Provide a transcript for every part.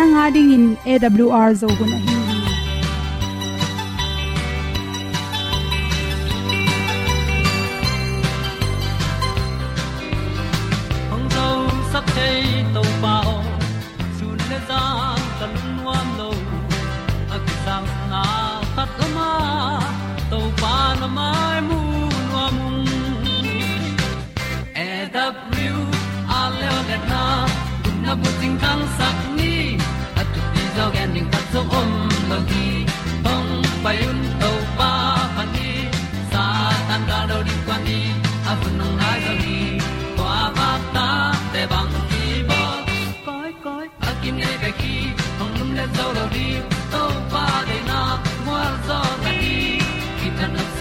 nanga ding in awr zo gun a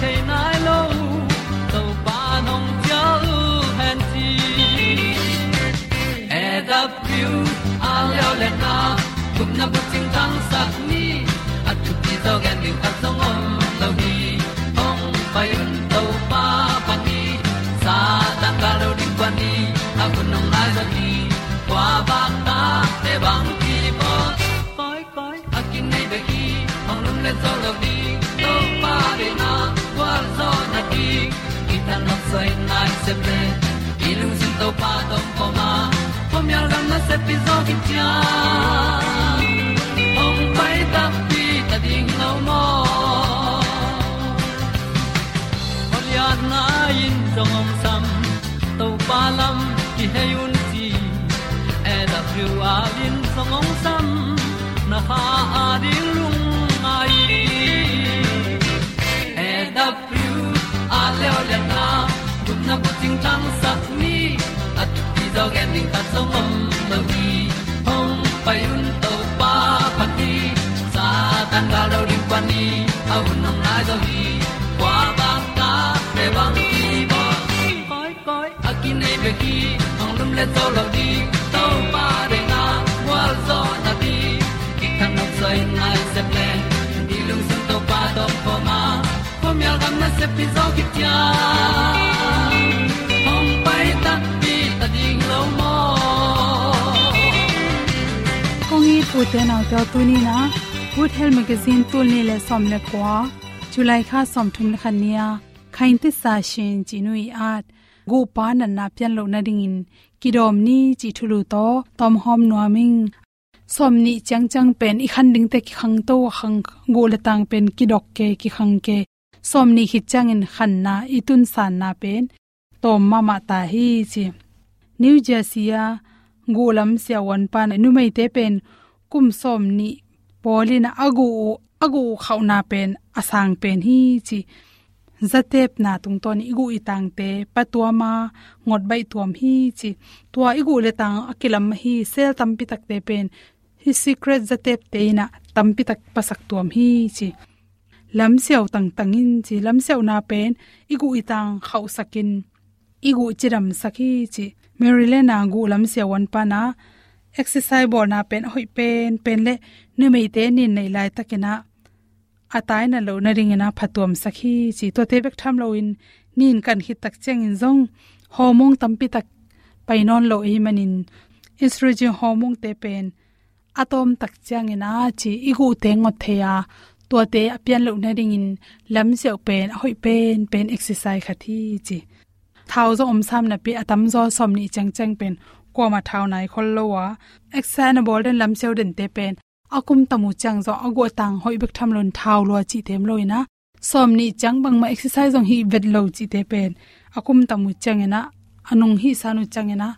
chiu the nai lo to pa nong pia u han ti e da piu a leo le na gup na bu sai nai se ple i lung sin to pa tom poma ma. Pom yal gam na se pi zo ki tia ting tang sat ni at ti zo gen ding ta song om lo gi hong pai un to pa phát đi. Sa tan ga do ri quan ni a un nong lai do gi kwa ba ta pe bang ki bo koi koi a ki nei be ki hong lum le tàu lo di to pa de na wa zo na đi. Ki kan nok sai nai se ple ni lung sun to pa do po ma. Pom yal gam na se pi zo ki tia kong i pu te nau te tu ni na good health magazine tul ni le som le kwa. July kha som thum le khan nia. Khain te sa shin chinui at. Go pa na na pian lo na ding in. Kidom ni chi thulu to. Tom hom nuaming som ni chang chang pen i khan ding te ki khang to khang. Gu le tang pen ki dok ke, ki khang ke. Somni hi chang in khan na itun san na pen. Tom ma ma ta hi chi. New jersey gu lam sia wan pan nu mai te pen kum somni polina agu agu khauna pen asang pen hi chi zatep na tung ton igu itang te patwa ma ngot bai tuam hi chi tua igu le tang akilam hi sel tampi tak te pen hi secret zatep te na tampi tak pasak tuam hi chi lam siaw tang tangin chi lam siaw na pen igu itang khau sakin. Igu chiram sakhi chi maryland gu lam siawan pa na exercise bol na pen hoi pen pen le nu mei te nin nei lai takena. Atai na lo na ring na phatom sakhi, chi to te bek tham lo in, nin kan hi tak cheng in zong. Homong tampi tak painon lo e hi manin estrogen hormone te pen, atom tak chang ina chi igu te ngot theya to te apian lo na ring in, lam seo pen, hoi pen pen exercise khathi chi. Thau zo om sam na pi atam zo som ni chang chang pen kwa ma thau nai khol lo wa exana bol den lam seo den te pen akum tamu chang zo ago tang hoi bek tham lon thau lo chi tem loina som ni chang bang ma exercise ong hi vet lo chi te pen akum tamu chang ena anung hi sanu chang ena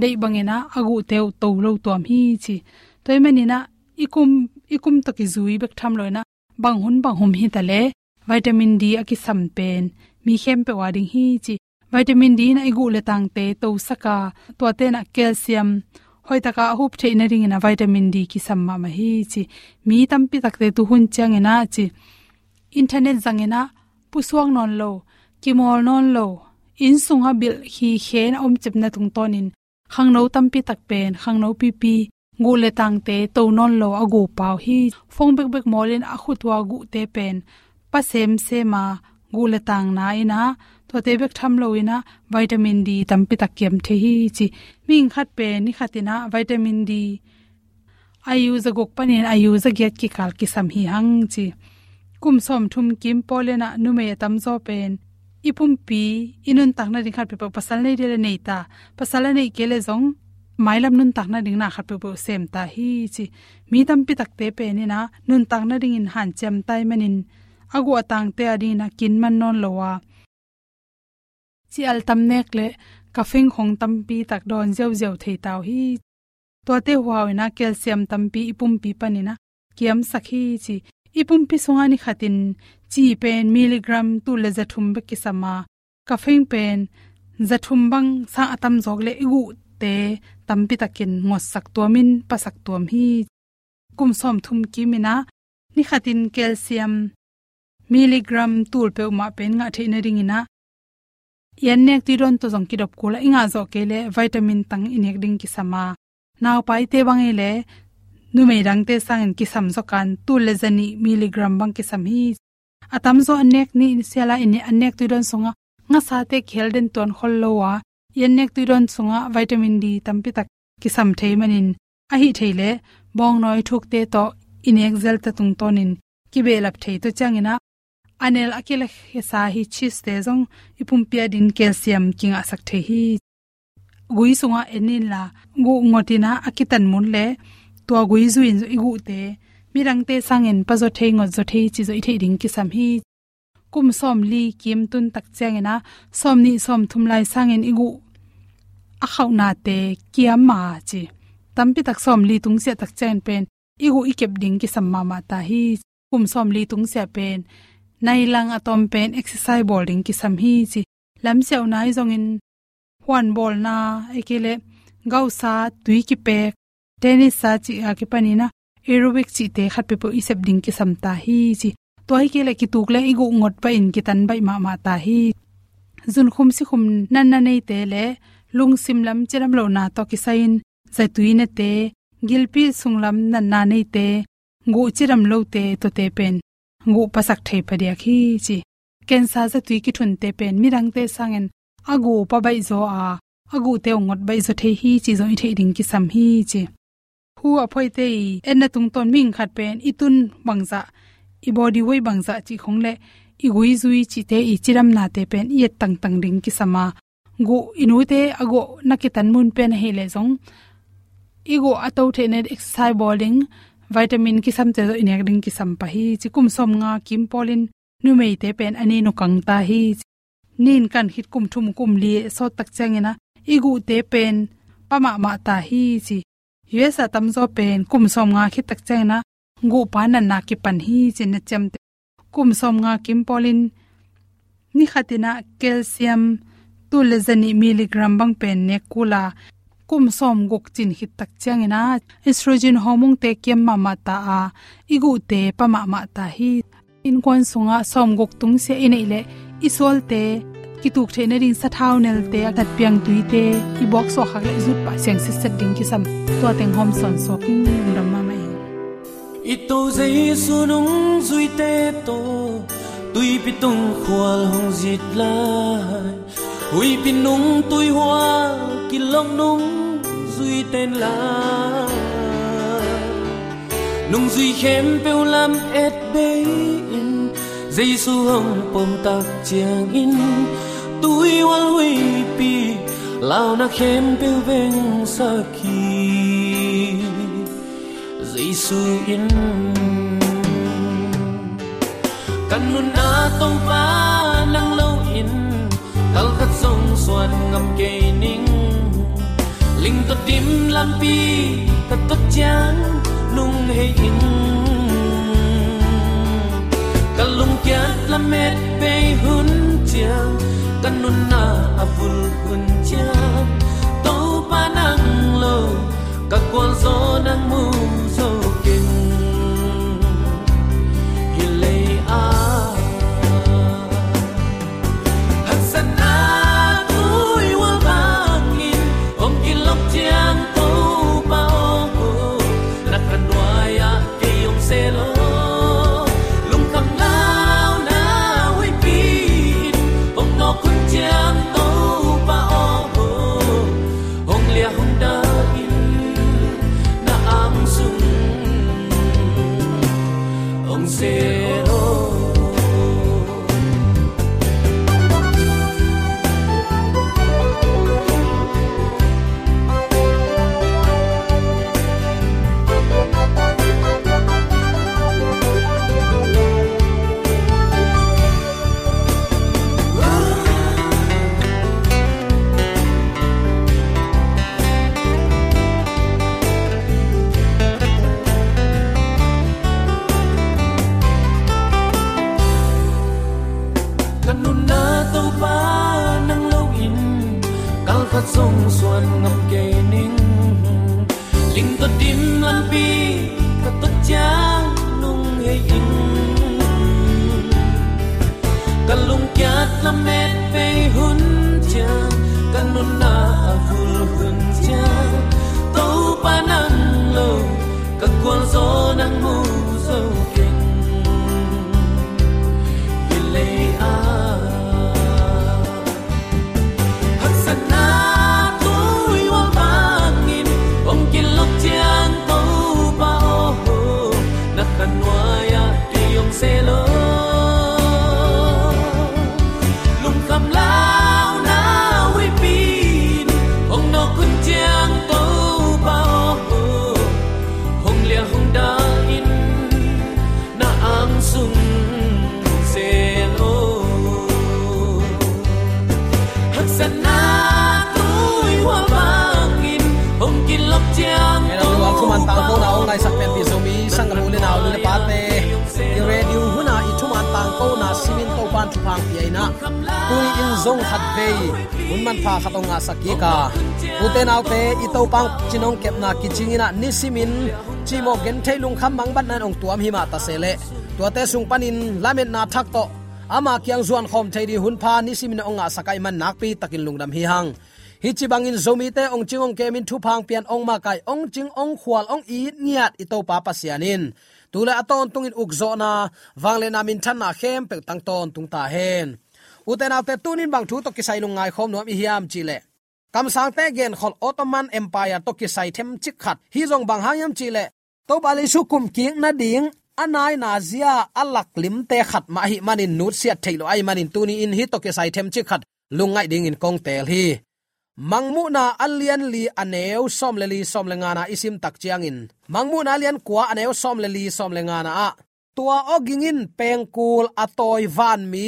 dei bang ena agu teu to lo tom hi chi toy mani na ikum ikum to ki zui bek tham loina bang hun bang hum hi tale vitamin d aki sam pen mi khem pe wading hi chi vitamin d na igu le tang te to saka. To te na calcium. Hoi taka hup the na ring na vitamin d ki samma ma hi chi. Mi tampi takte tu hun chang na chi. Internet zangena pusuang non lo, kimol non lo in sung ha bil hi khen om chipna tung tonin. Khang no tampi tak pen khang no pi pi. Ngu le tang te to non lo agu pau hi. Phong bek bek molin a khutwa gu te pen. Pa sem se ma gu le tang na ina to te bek tham lo ina vitamin d tampi tak kem the hi chi ming khat pe ni khatina vitamin d ayu za gok panin ayu za get ki kal ki sam hi hang chi kum som thum kim polena nume tam zo pen ipum pi inun takna ding khat pe pasal nei de nei ta pasal nei kele zong mailam nun takna ding na khat pe bo sem ta hi chi mi tam pi tak te pe ni na nun takna ding in han chem tai manin agu atang te adina kin man non lowa chi al tam nek le, ka fing khong tam pi tak don zeu zeu thei taw hi. To te huaw na calcium tam pi ipum pi panina kiam sakhi chi, ipum pi songa ni khatin. Chi pen milligram tu le za thum be kisama ka fing pen za thum bang sa atam jog le igu te tam pi takin ngos sak tuamin pasak tuam hi. Kum som thum ki mina ni khatin calcium milligram tul pe ma pen nga thein ringina yan nek ti ron to jong ki dop kula inga zo ke le vitamin tang inek ding ki sama naw pai te bang le, nu me rang te sang in ki sam zo kan tu le zani milligram bang ki sam hi. Atam zo anek ni sela ini anek ti ron songa nga sa te khel den ton khol lo wa. Yan nek ti ron songa vitamin d tampi tak ki sam thei manin. A hi theile bong noi thuk te to inek zel ta tung tonin. Ki be lap thei to changina anel akila hesa hi chis te zong ipum pia din calcium kinga sak the hi gui sunga enin la gu ngotina akitan mun le to gui zuin zo igu te mirang te sangen pa zo thei ngot zo thei chi zo i thei ding ki sam hi. Kum som li kim tun tak changena som ni som thum lai sangen igu a khau na te kiam ma chi. Tampi tak som li tung se tak chen pen, igu ikep ding ki sam ma ma ta hi. Kum som li tung se pen nai lang atom pen exercise bowling ki sam hi chi. Lam seo nai zong in huan bol na ekile gau sa tui ki pe tennis sa chi a ki pani na aerobic chi te khat pe po isep ding ki sam ta hi chi. Toy ke le ki tuk le igu ngot pa in ki tan bai ma ma ta hi. Zun khum si khum nan na nei te le. Lung sim lam chiram lo na to ki sain zai tui na te. Gilpi sunglam nan na nei te. Ngu chiram lo te to te pen ngu pasak thei padia khi chi. Ken sa za tui ki thun te pen mirang te sangen agu pa bai zo a. Agu te ngot bai zo thei hi chi zo i thei ding ki sam hi chi. Hu a phoi te en na tung ton ming khat pen itun bangza i body wei bangza chi khong le. I gui zui chi te i chiram na te pen i tang tang ding ki sama. Gu inu te ago nakitan mun pen he le zong. Igo atau the net exercise bowling vitamin ki sam te do inek ding ki sam pa hi chi kum som nga, kim polin nu mei te pen ani no kang ta hi, nin kan hit kum thum kum li so tak changena igu te pen, pama ma ta hi, chi yesa tam zo pen, kum som nga khit tak changena ngu pa na na ki pan hi chin na chem te, kum som nga, kim polin, ni khatina calcium, tu le zani miligram bang pen ne kula kum som guk chin hit tak changena estrogen hormone te kem ma ma ta a. Igu te pa ma ma ta hi. In kwan sunga som guk tung se ine ile. Isol te ki tuk the ne ring sa thau nel te that piang tui te. Ki box so khak le zut pa seng se set ding ki sam to teng hom son so king ram ma mai ito zai sunung zui te to. Tui pitung khwal hong zit lai hui pin nung tui hoa ki long nung duy tên là. Nung duy khem peu lam et be in giêsu hong pom tak chiang in. Tui hoa hui pi lao na khem peu veng sa ki giêsu in. Kan nun na tong pa nang tal khat song suan ngam ke ning ling to tim lam pi ta to chang nung he in kalung kiat la met pe hun chiang kan nun na avul hun chiang. To pa nang lo ka kwal zo nang mu zo sông xuân ngập cây ninh linh ning tim to lan pi, cả to chang nung hay in. Cả lung kiat la met về hun chang kanun na à vul hun cha tàu pa nang lâu cả kwal gió nang mu dâu ko sak pen ti so mi sang ru le na lu pa te i radio huna i tuman tang ko na simin to pan thu phang pi na. Tui in zong khat ve mun man pha khatong nga saki ka u te nau te i to pang chinong kep na ki chingina ni simin chi mo gen thei lung kham mang ban nan ong tuam hi ma ta se le tua te sung panin lamen na thak to ama kyang zuan khom thei di hun pha, ni simin ong nga sakai man nak pi takin lungdam hi hang hi chi bangin zomi te ong chingong kemin thu phang pian ong ma kai ong ching ong khwal ong i niat i to pa pasianin tula aton tungin ukzo na wangle na min than na khem pe tang ton tung ta hen. Uten autte tunin bang thu to kisai lung ngai khom nom i hiam chile kam sang te gen khol ottoman empire to kisai them chik khat. Hi jong bang hayam chile to bali su kum king na ding anai na zia alak lim te khat ma hi manin nut sia thailo ai manin tuni in hi to kisai them chi khat. Lungai ding in kong tel hi. Mangmu na alian li aneu som le li som le ngana isim tak chiang in mangmu na alian kwa aneu som le li som le ngana a tua ogingin pengkul atoi van mi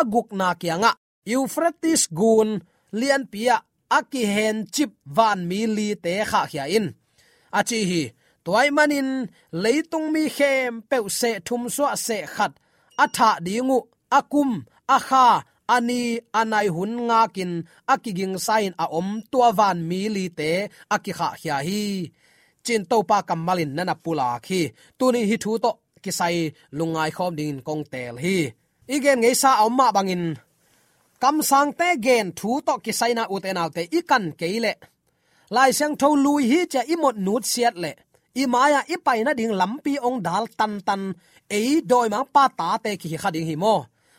aguk na kianga euphrates gun lian pia aki hen chip van mi li te kha khia in achi hi toy manin leitung mi khem pe se thum so se khat atha dingu akum akha ani, anai hun nga kin, akiging sain a om tua van mi li te, akikha hia hi. Chin to pa kamalin nana pula khi, tuni hi thu to, kisai lungai khom ding kong tel hi. Igen ngei sa amma bangin. Kam sang te gen thu to kisai na uten alte ikan keile lai sang tho lui hi cha imot nut siat le. I maya i paina ding lampi ong dal tan tan, ei doi ma pa ta te ki khading hi mo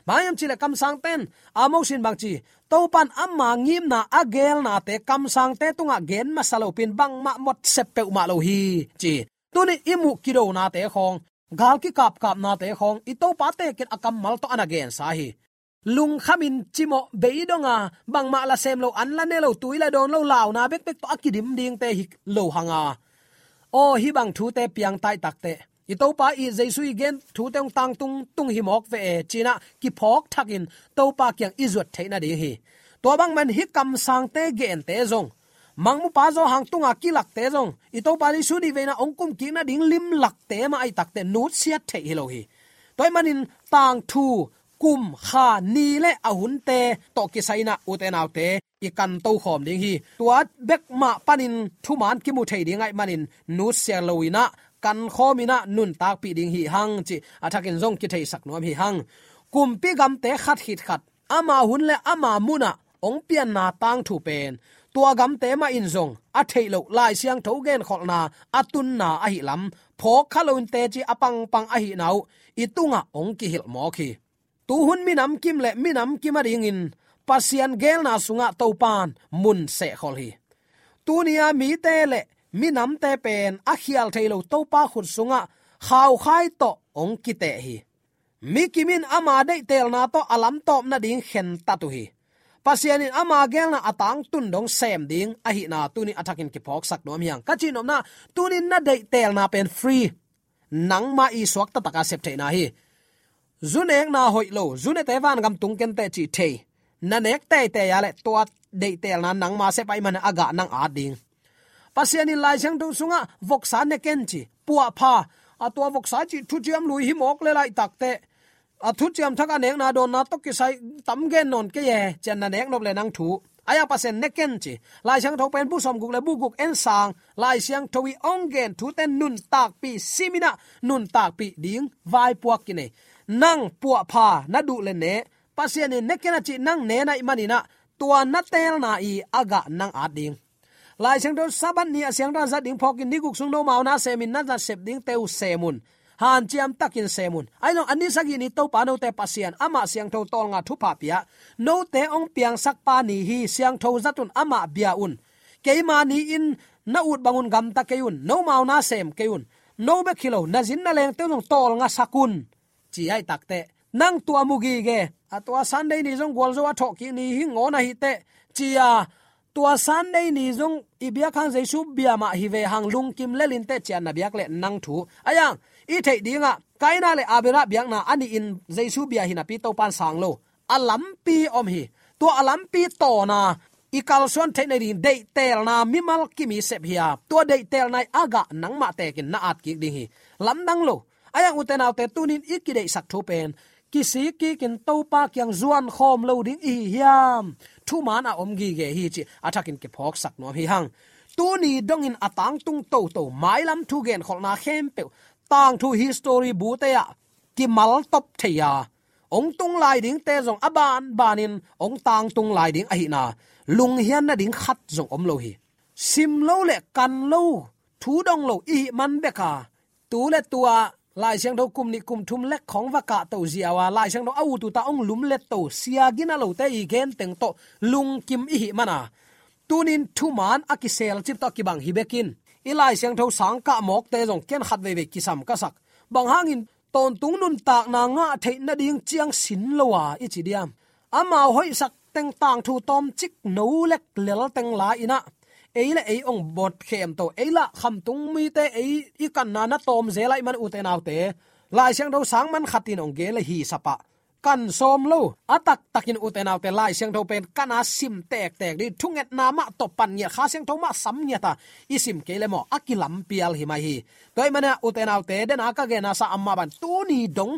mayam chile kam sang ten amo sin bang chi to pan amma ngim na agel na te kam sang te tunga gen masalo pin bang ma mot sep pe ma lo hi chi tuni imu kiro na te khong gal ki kap kap na te khong i to pa te ket akam mal to an again sa hi lung khamin chimo beidonga bangma la sem lo an la ne lo tuila don lo law na bek bek to akidim ding te hi lo hanga o hi bang thu te piang tai tak te i to pa i jesu igen thu teng tang tung tung hi mok ve china, ki phok thakin to pa kyang izut theina de hi. To bang man hi kam sang te gen te zong. Mangmu pa zo hang tunga kilak te zong. I to pa li su di ve na ong kum ki na ding lim lak te ma ai tak te nut sia the hi lo hi. Toy manin tang thu, kum, kha, ni le ahun te, to ki saina uten te i kan to khom ding hi. Tuat bek ma panin thuman ki mu thei ding ai manin nu se loina kan khomina nun tak pi ding hi hang chi athakin zong ki thei sak nom hi hang. Kum pi gam te khat hit khat. Ama hun le ama muna ong pian na tang thu pen. Tua gam te ma in zong. A thei lo lai siang tho gen khol na atun na a hi lam. Pho khalon te chi apang pang a hi nau. Itunga ong ki hil mo khi tu hun mi nam kim le mi nam kim a ding in. Pasian gel na sunga topan mun se khol hi. Tu nia mi te le mi nam te pen, a khial thailo to pa khut sunga khaw khai to ong ki te hi. Mi kimin ama de tel na to alam top na ding khen ta tu hi. Pasian in ama gel na atang tun dong sem ding, a hi na tuni athakin ki phok sak nom yang ka chinom na, tunin na de tel na pen free. Nang ma i swak ta taka sep the na hi. Zuneng na hoi lo zune te van gam tung ken te chi the na nek te te ya le to de tel na nang ma se pai man aga nang a ding. Pasian in lai chang tu sunga vok sa ne ken chi puwa pha a to vok sa chi thu chiam lui hi mok le lai tak te a thu chiam thaka nek na don na to ki sai tam gen non ke ye chen na nek nop le nang thu aya pasen neken chi lai chang tho pen bu som guk le bu guk en sang lai siang thowi ong gen thu ten nun tak pi simina nun tak pi ding vai puak ki ne nang puwa pha na du le ne pasian in nekena chi nang ne na imani na tua na tel na i aga nang ading lai chang do saban ni asyang da zading phokin ni guk sung no mau na semin na da sep ding teu semun han chiam takin semun ai no ani sagi ni to pa no te pasian ama siang tho tol nga thu pa pia. No te ong piang sak pa ni hi siang tho zatun ama bia un. Keima ni in na ut bangun gam ta keun no mau na sem keun no be kilo na zin na leng te nong tol nga sakun chi ai takte nang tua mugi ge. Atwa sunday ni jong gol zo a thok ki ni hi ngona hi te. Chia tua san nei ni jong ibia khang jaisu bia ma hi ve hang lung kim le lin te chian na biak le nang thu. Ayang i thei dinga kaina le abira biak na ani in jaisu bia hi na pi to pan sang lo. Alam pi om hi. To alam pi to na, i kal son the nei rin dei tel na mimal kimi sep hiya to dei tel nai aga nang ma te kin na at ki ding hi. Lam dang lo. Ayang uten autte tunin ikidei sak thu pen. Kisi ki kin to pa kyang zuan khom lo ding i hiam thu man a om gi ge hi chi athakin ke phok sak no hi hang. Tu ni dong in atang tung to to mai lam thu gen khol na khem pe. Tang thu history bu te ya. Ki mal top the ya. Ong tung lai ding te jong aban banin ong tang tung lai ding a hi na. Lung hian na ding khat jong om lo hi. Sim lo le kan lo. Thu dong lo i man beka tu le tua lai siang do kum ni kum thum lek khong wa ka to ziawa lai siang do au tu ta ong lum let to sia gina lo te i gen teng to lung kim i hi mana tunin thu man akisel chip to ki bang hi bekin i lai siang tho sang ka mok te jong ken khat ve ve ki sam ka sak. Bang hangin ton tung nun tak na nga the na ding chiang sin lowa i chi diam. Ama hoi sak teng tang thu tom chik no lek lel teng la ina eile ei ong bot khem to eila kham tung mi te ei i kan na na tom lại man u te nau te. Lai siang do sang man khatin ong ge le hi sapa kan som lo atak takin uten autte lai siang tho pen kana sim tek tek di thunget na ma to pan nya kha siang tho ma sam nya ta. Isim ke le mo akilam pial hi mai hi. Toy mana uten autte den aka ge na sa amma ban tu ni dong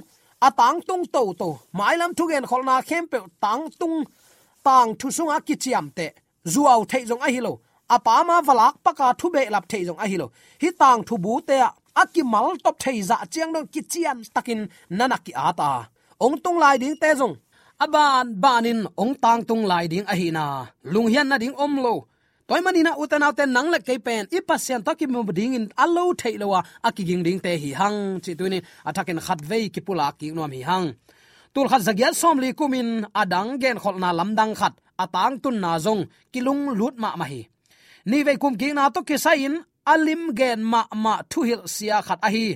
atang tung to to mai lam thu gen kholna khem pe tang tung. Tang thu sunga kichiam te. Zuaw thei jong a hi lo apa ma valak paka thu be lap thei jong a hilo hi tang thu bu te aki mal top thei za dạ chiang don ki chian takin nanaki ata ong tung lai ding te jong aban banin ong tang tung lai ding a hina lung hian na ding om lo toy manina uten auten nang le ke pen i pasien to ki mum ding in allo theilowa akiging ding te hi hang chi tuini athaken khat ve ki pula ki nom hi hang tul khat dạ zagial som li kumin adang gen khol na lamdang khat atang tun na zong kilung lut ma ma hi ni ve kum king na to ki sa in alim gen ma ma thu hil sia khat a hi.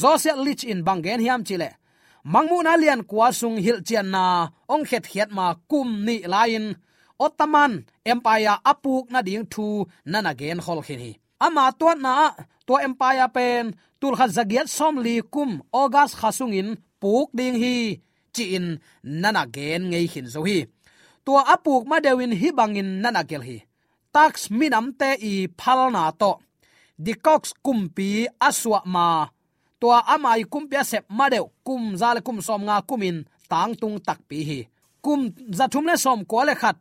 Zose lich in bangen hiam chile mangmu na lian kwa sung hil chian na, ong khet khiat ma kum ni lain ottoman empire apuk na ding thu nana gen hol khin hi. Ama to na to empire pen, tul khat zagiat som li kum august khasung in, puk ding hi. Chi in nana gen ngei hin zo hi. Tua apuk ma dewin hi bangin nana gel hi tax minam te i phalna to. Dikox kumpi aswa ma. Tua amai kumpi sep madeu kum zal kum som nga kumin tang tung tak pi hi. Kum za thum le som ko le khat.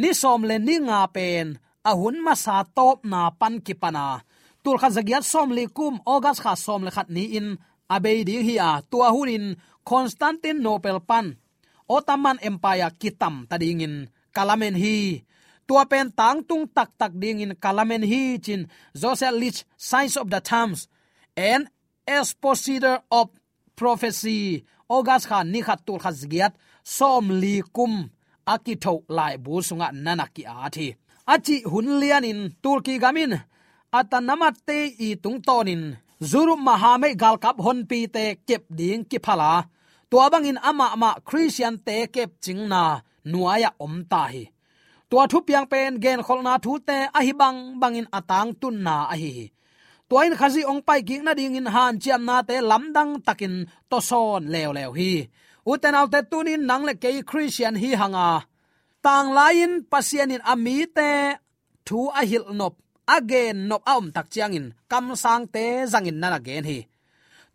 Ni som le ni nga pen. Ahun ma sa top na pan ki pana tul kha zagiat som le kum ogas kha som le khat ni in. Abei ding hi a tua hunin constantinople pan. Ottoman empire kitam tading in. Kalamen hi tua pen tang tung tak tak ding in kalamen hi chin joseph lich signs of the times, and expositor of prophecy, august khan ni khat tul khaz giat som li kum akitho lai bu sunga nanaki a thi. Achi hun lian in turki gamin, atanamat te i tung tonin zuru mahame gal kap hon pi te kep ding ki phala. Tua bangin ama ama christian te kep chingna nuaya om ta hi tua thu piang pen gen kholna thu te a hi bang bangin atang tun na a hi. In khazi ong pai ki na ding in han chiam na te lamdang takin to son lew lew hi. Uten tun tunin nang le ke christian hi hanga. Tang lain pasian in ami te thu a hil nop again nop aum tak chiang in kam sang te zangin na again hi.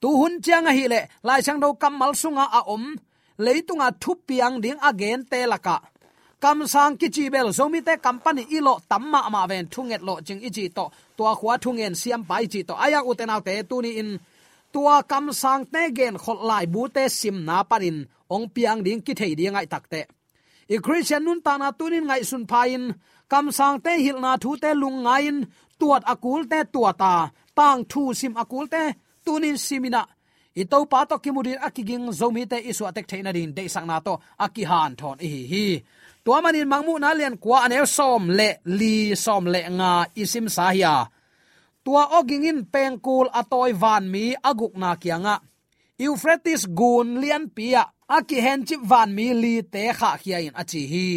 Tu hun chiang a hi le, lai chang do kam mal sunga a om leitunga thu piang ding again te laka kam sang ki chi bel zomi te company ilo tamma ma ven thunget lo ching ichi to tua khwa thungen siam pai chi to aya uten te tu ni in. Tua kam sang te gen khol lai bu te sim na parin ong piang ding ki thei ding ai takte. I christian nun ta na tunin ngai sun phain. Kam sang te hil na thu te lung ngain. Tuat akul te tuata. Tang thu sim akul te tunin simina. I to pa to kimurin akiging zomi te isu atek theina din. De sang na to. Akihan thon. Hi hi tua manin mangmu na lian kwa anel som le, li som le nga isim sahia tua ogingin pengkul atoy van mi aguk na kianga euphrates gun lian pia, aki hen chip van mi li te kha khia in achi hi.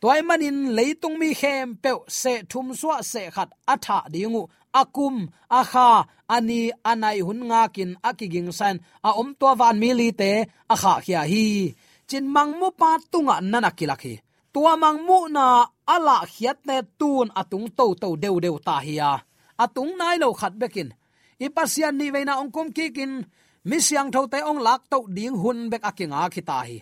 Toy manin leitung mi khem pe se thum suwa se khat atha dingu. Akum, akha, ani, anai hun nga kin akiging san, a om to van mi li te akha khia hi. Chin mangmu pa tunga nanakilakhi tua mang mu na ala khiat ne tun, atung to to deu deu ta hiya atung nai lo khat bekin. Ipasian ni veina ongkom kikin mi siang tho te ong lak to ding hun bek akinga khita hi.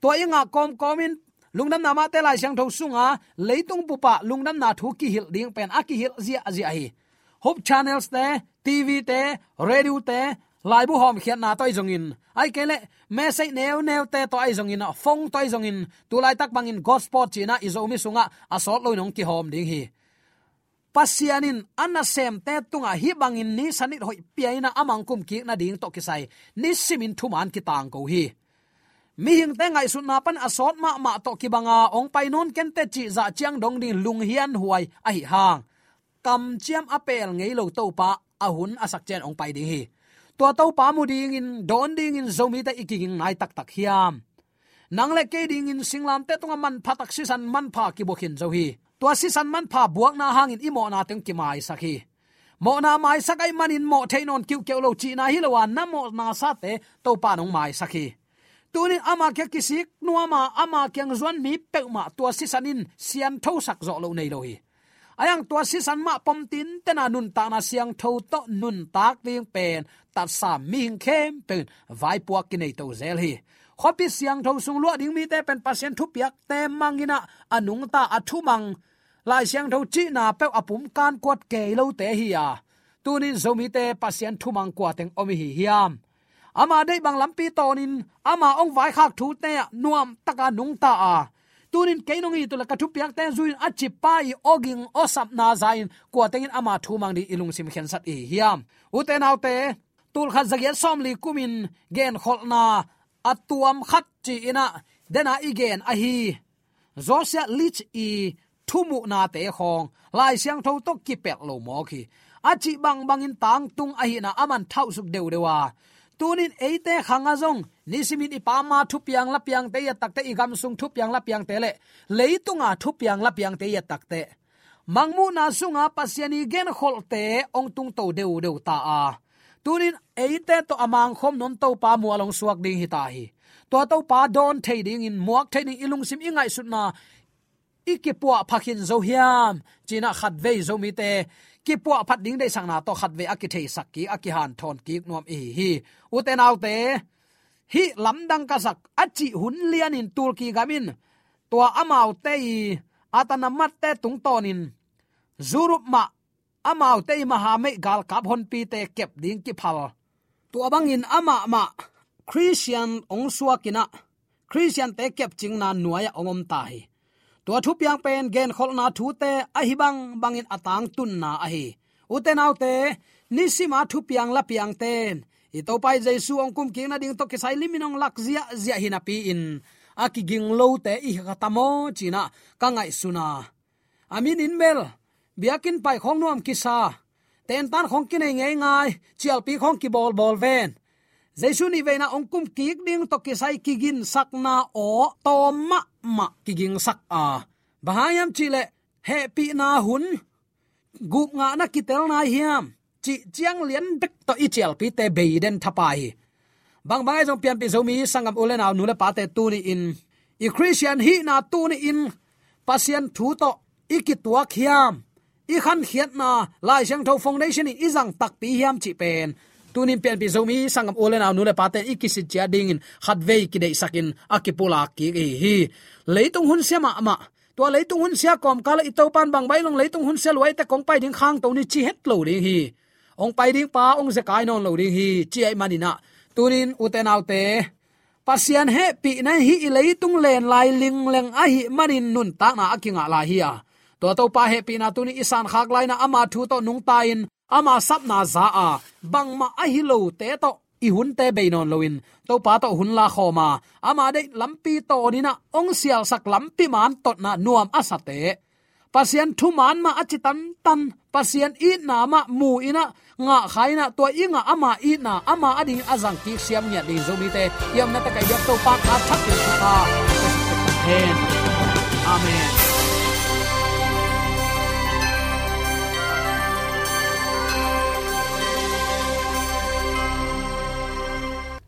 To inga kom komin, lungnam nama te lai siang tho sunga, leitung pupa lungnam na thu ki hil ding pen aki hil zia zia hi. Hope channels te tv te, radio te lai bu hom khian na toy jong in. Ai kele me sei neu neu te to ai jong in, phong toy jong in. Tu lai tak bang in gospel china izo mi sunga asol loi nong ki hom ding hi. Pasianin, anna sem te tunga hi bangin ni sanit hoi piaina amang kum ki na ding to kisai ni simin thuman ki tang ko hi. Mi hing te ngai sun na pan asot ma ma to ki banga, ong pai non ken te chi za chiang dong ding lung hian huai a hi hang. Kam chiam apel ngei lo to pa ahun asak chen ong pai ding hi tua to pa mu ding in don ding in, zomi ta iking nai tak tak hiam. Nang le ke ding in singlam te tonga man phatak si san man pha ki bokhin zo hi. Tua si san man pha buak na hangin imo na teng ki mai sakhi mo na mai sakai manin mo theinon kiu keu lo chi na hi lo na mo na sa te to pa nong mai sakhi tunin ama kya kisik, nuama ama kyang zon mi peuma tua si sanin sian tho sak zo lo nei lo hi ayang tua si san ma pom tin tena nun ta na siang tho to nun tak ding pen tat sa mi hing khem pen vai puak ki nei to zel hi khopi siang tho sung lo ding mi te pen pasien thu piak te mangina anung ta athu mang lai siang tho chi na pe apum kan kwat ke lo te hi ya tunin zomi te pasien thu mang kwa teng omi hi hiam ama dei bang lampi tonin ama ong vai khak thu te nuam taka nung ta a tunin keinongi to la kathu piak ten zuin achi pai oging osap na zain. Ko tengin ama thu mang di ilung sim khen sat e hiam. Uten autte tul khat zagya som li kumin gen kholna atuam khat chi ina. Dena igen a hi. Zosia lich i thumu na te khong. Lai siang tho to ki pek lo mo khi achi bang bangin tang tung a hi na aman thau suk deu dewa tunin eite khangazong, nisimin ipama thupiang piang la piang te yatakte igam sung thupiang piang la piang leitunga thupiang piang la piang te. Yatakte mangmu na sunga pasiani gen kholte ong tung to deu deu ta a. Tunin eite to amang khom non to pa mu along suak ding hi ta hi. To to pa don thei ding in muak thei ding ilung sim ingai sutna ikipua phakhin zo hiam, china khat ve zo mi te ki pu phat ding dei sang na to khat ve aki thei sak ki aki han thon ki nuam e hi. Uten autte hi lamdang ka sak achi hun lian in Tulki gamin. To amau te atana mat te tung tonin zurup ma amau te ma ha me gal kap hon pi te kep ding ki phal. To in ama ma, christian ong suakina christian te kep ching na nuaya ongom ta hi tua thu piang pen gen khol na thu te, a hi bang bangin atang tun na a hi. Uten autte nisima thu piang la piang ten. I to pai jesu ong kum king na ding to ke sai liminong lak zia zia hina pi in. Aki lo te, i khatamo china ka ngai suna amin in mel biakin pai khong nuam kisa ten tan khong ki nei ngai ngai, chial pi khong ki bol bol ven jesu ni veina ongkum kik ding to ki sai kigin sakna o to ma ma kiging sak a à. bahayam chile he pi na hun gup nga na kitel na hiam. Chi chiang lian bek to i chel pi te beiden thapai bang bang jong pian pi zomi sangam ulen aw nule pa te tu ni in. I christian hi na tu ni in. Pasien thu to ikitwa khiam i khan khiat na, lai sang tho foundation i izang tak pi hiam chi pen tunin pian pi zomi, sangam olen aw nule paten ikisi chia ding in khat vei ki dei sakin akipula ki hi. Leitung hun sema ama to leitung hun sia kom, kala itopan pan bang bailong leitung hun sel wai te kong pai ding khang to ni chi het lo ding hi. Ong pai ding pa, ong ze kai non lo ding hi, chi ai manina tunin uten autte pasian he pi na hi leitung len lai ling leng a hi manin nun ta na akinga la hi a. To to pa he pi na tuni isan khak lai na ama thu to nung ta in ama sap na za a, bang ma a hi lo te to, i hun te be non loin to pa to hun la khoma ama de lampi to ni na, ong sial sak lampi man tot na nuam asate pasien thu man ma achitan tan pasien i na ma mu ina nga khaina to inga ama i na ama ading azang ki siam nya ding zomi te. Yam na ta kai yak to pa ka thak ki ka. Amen.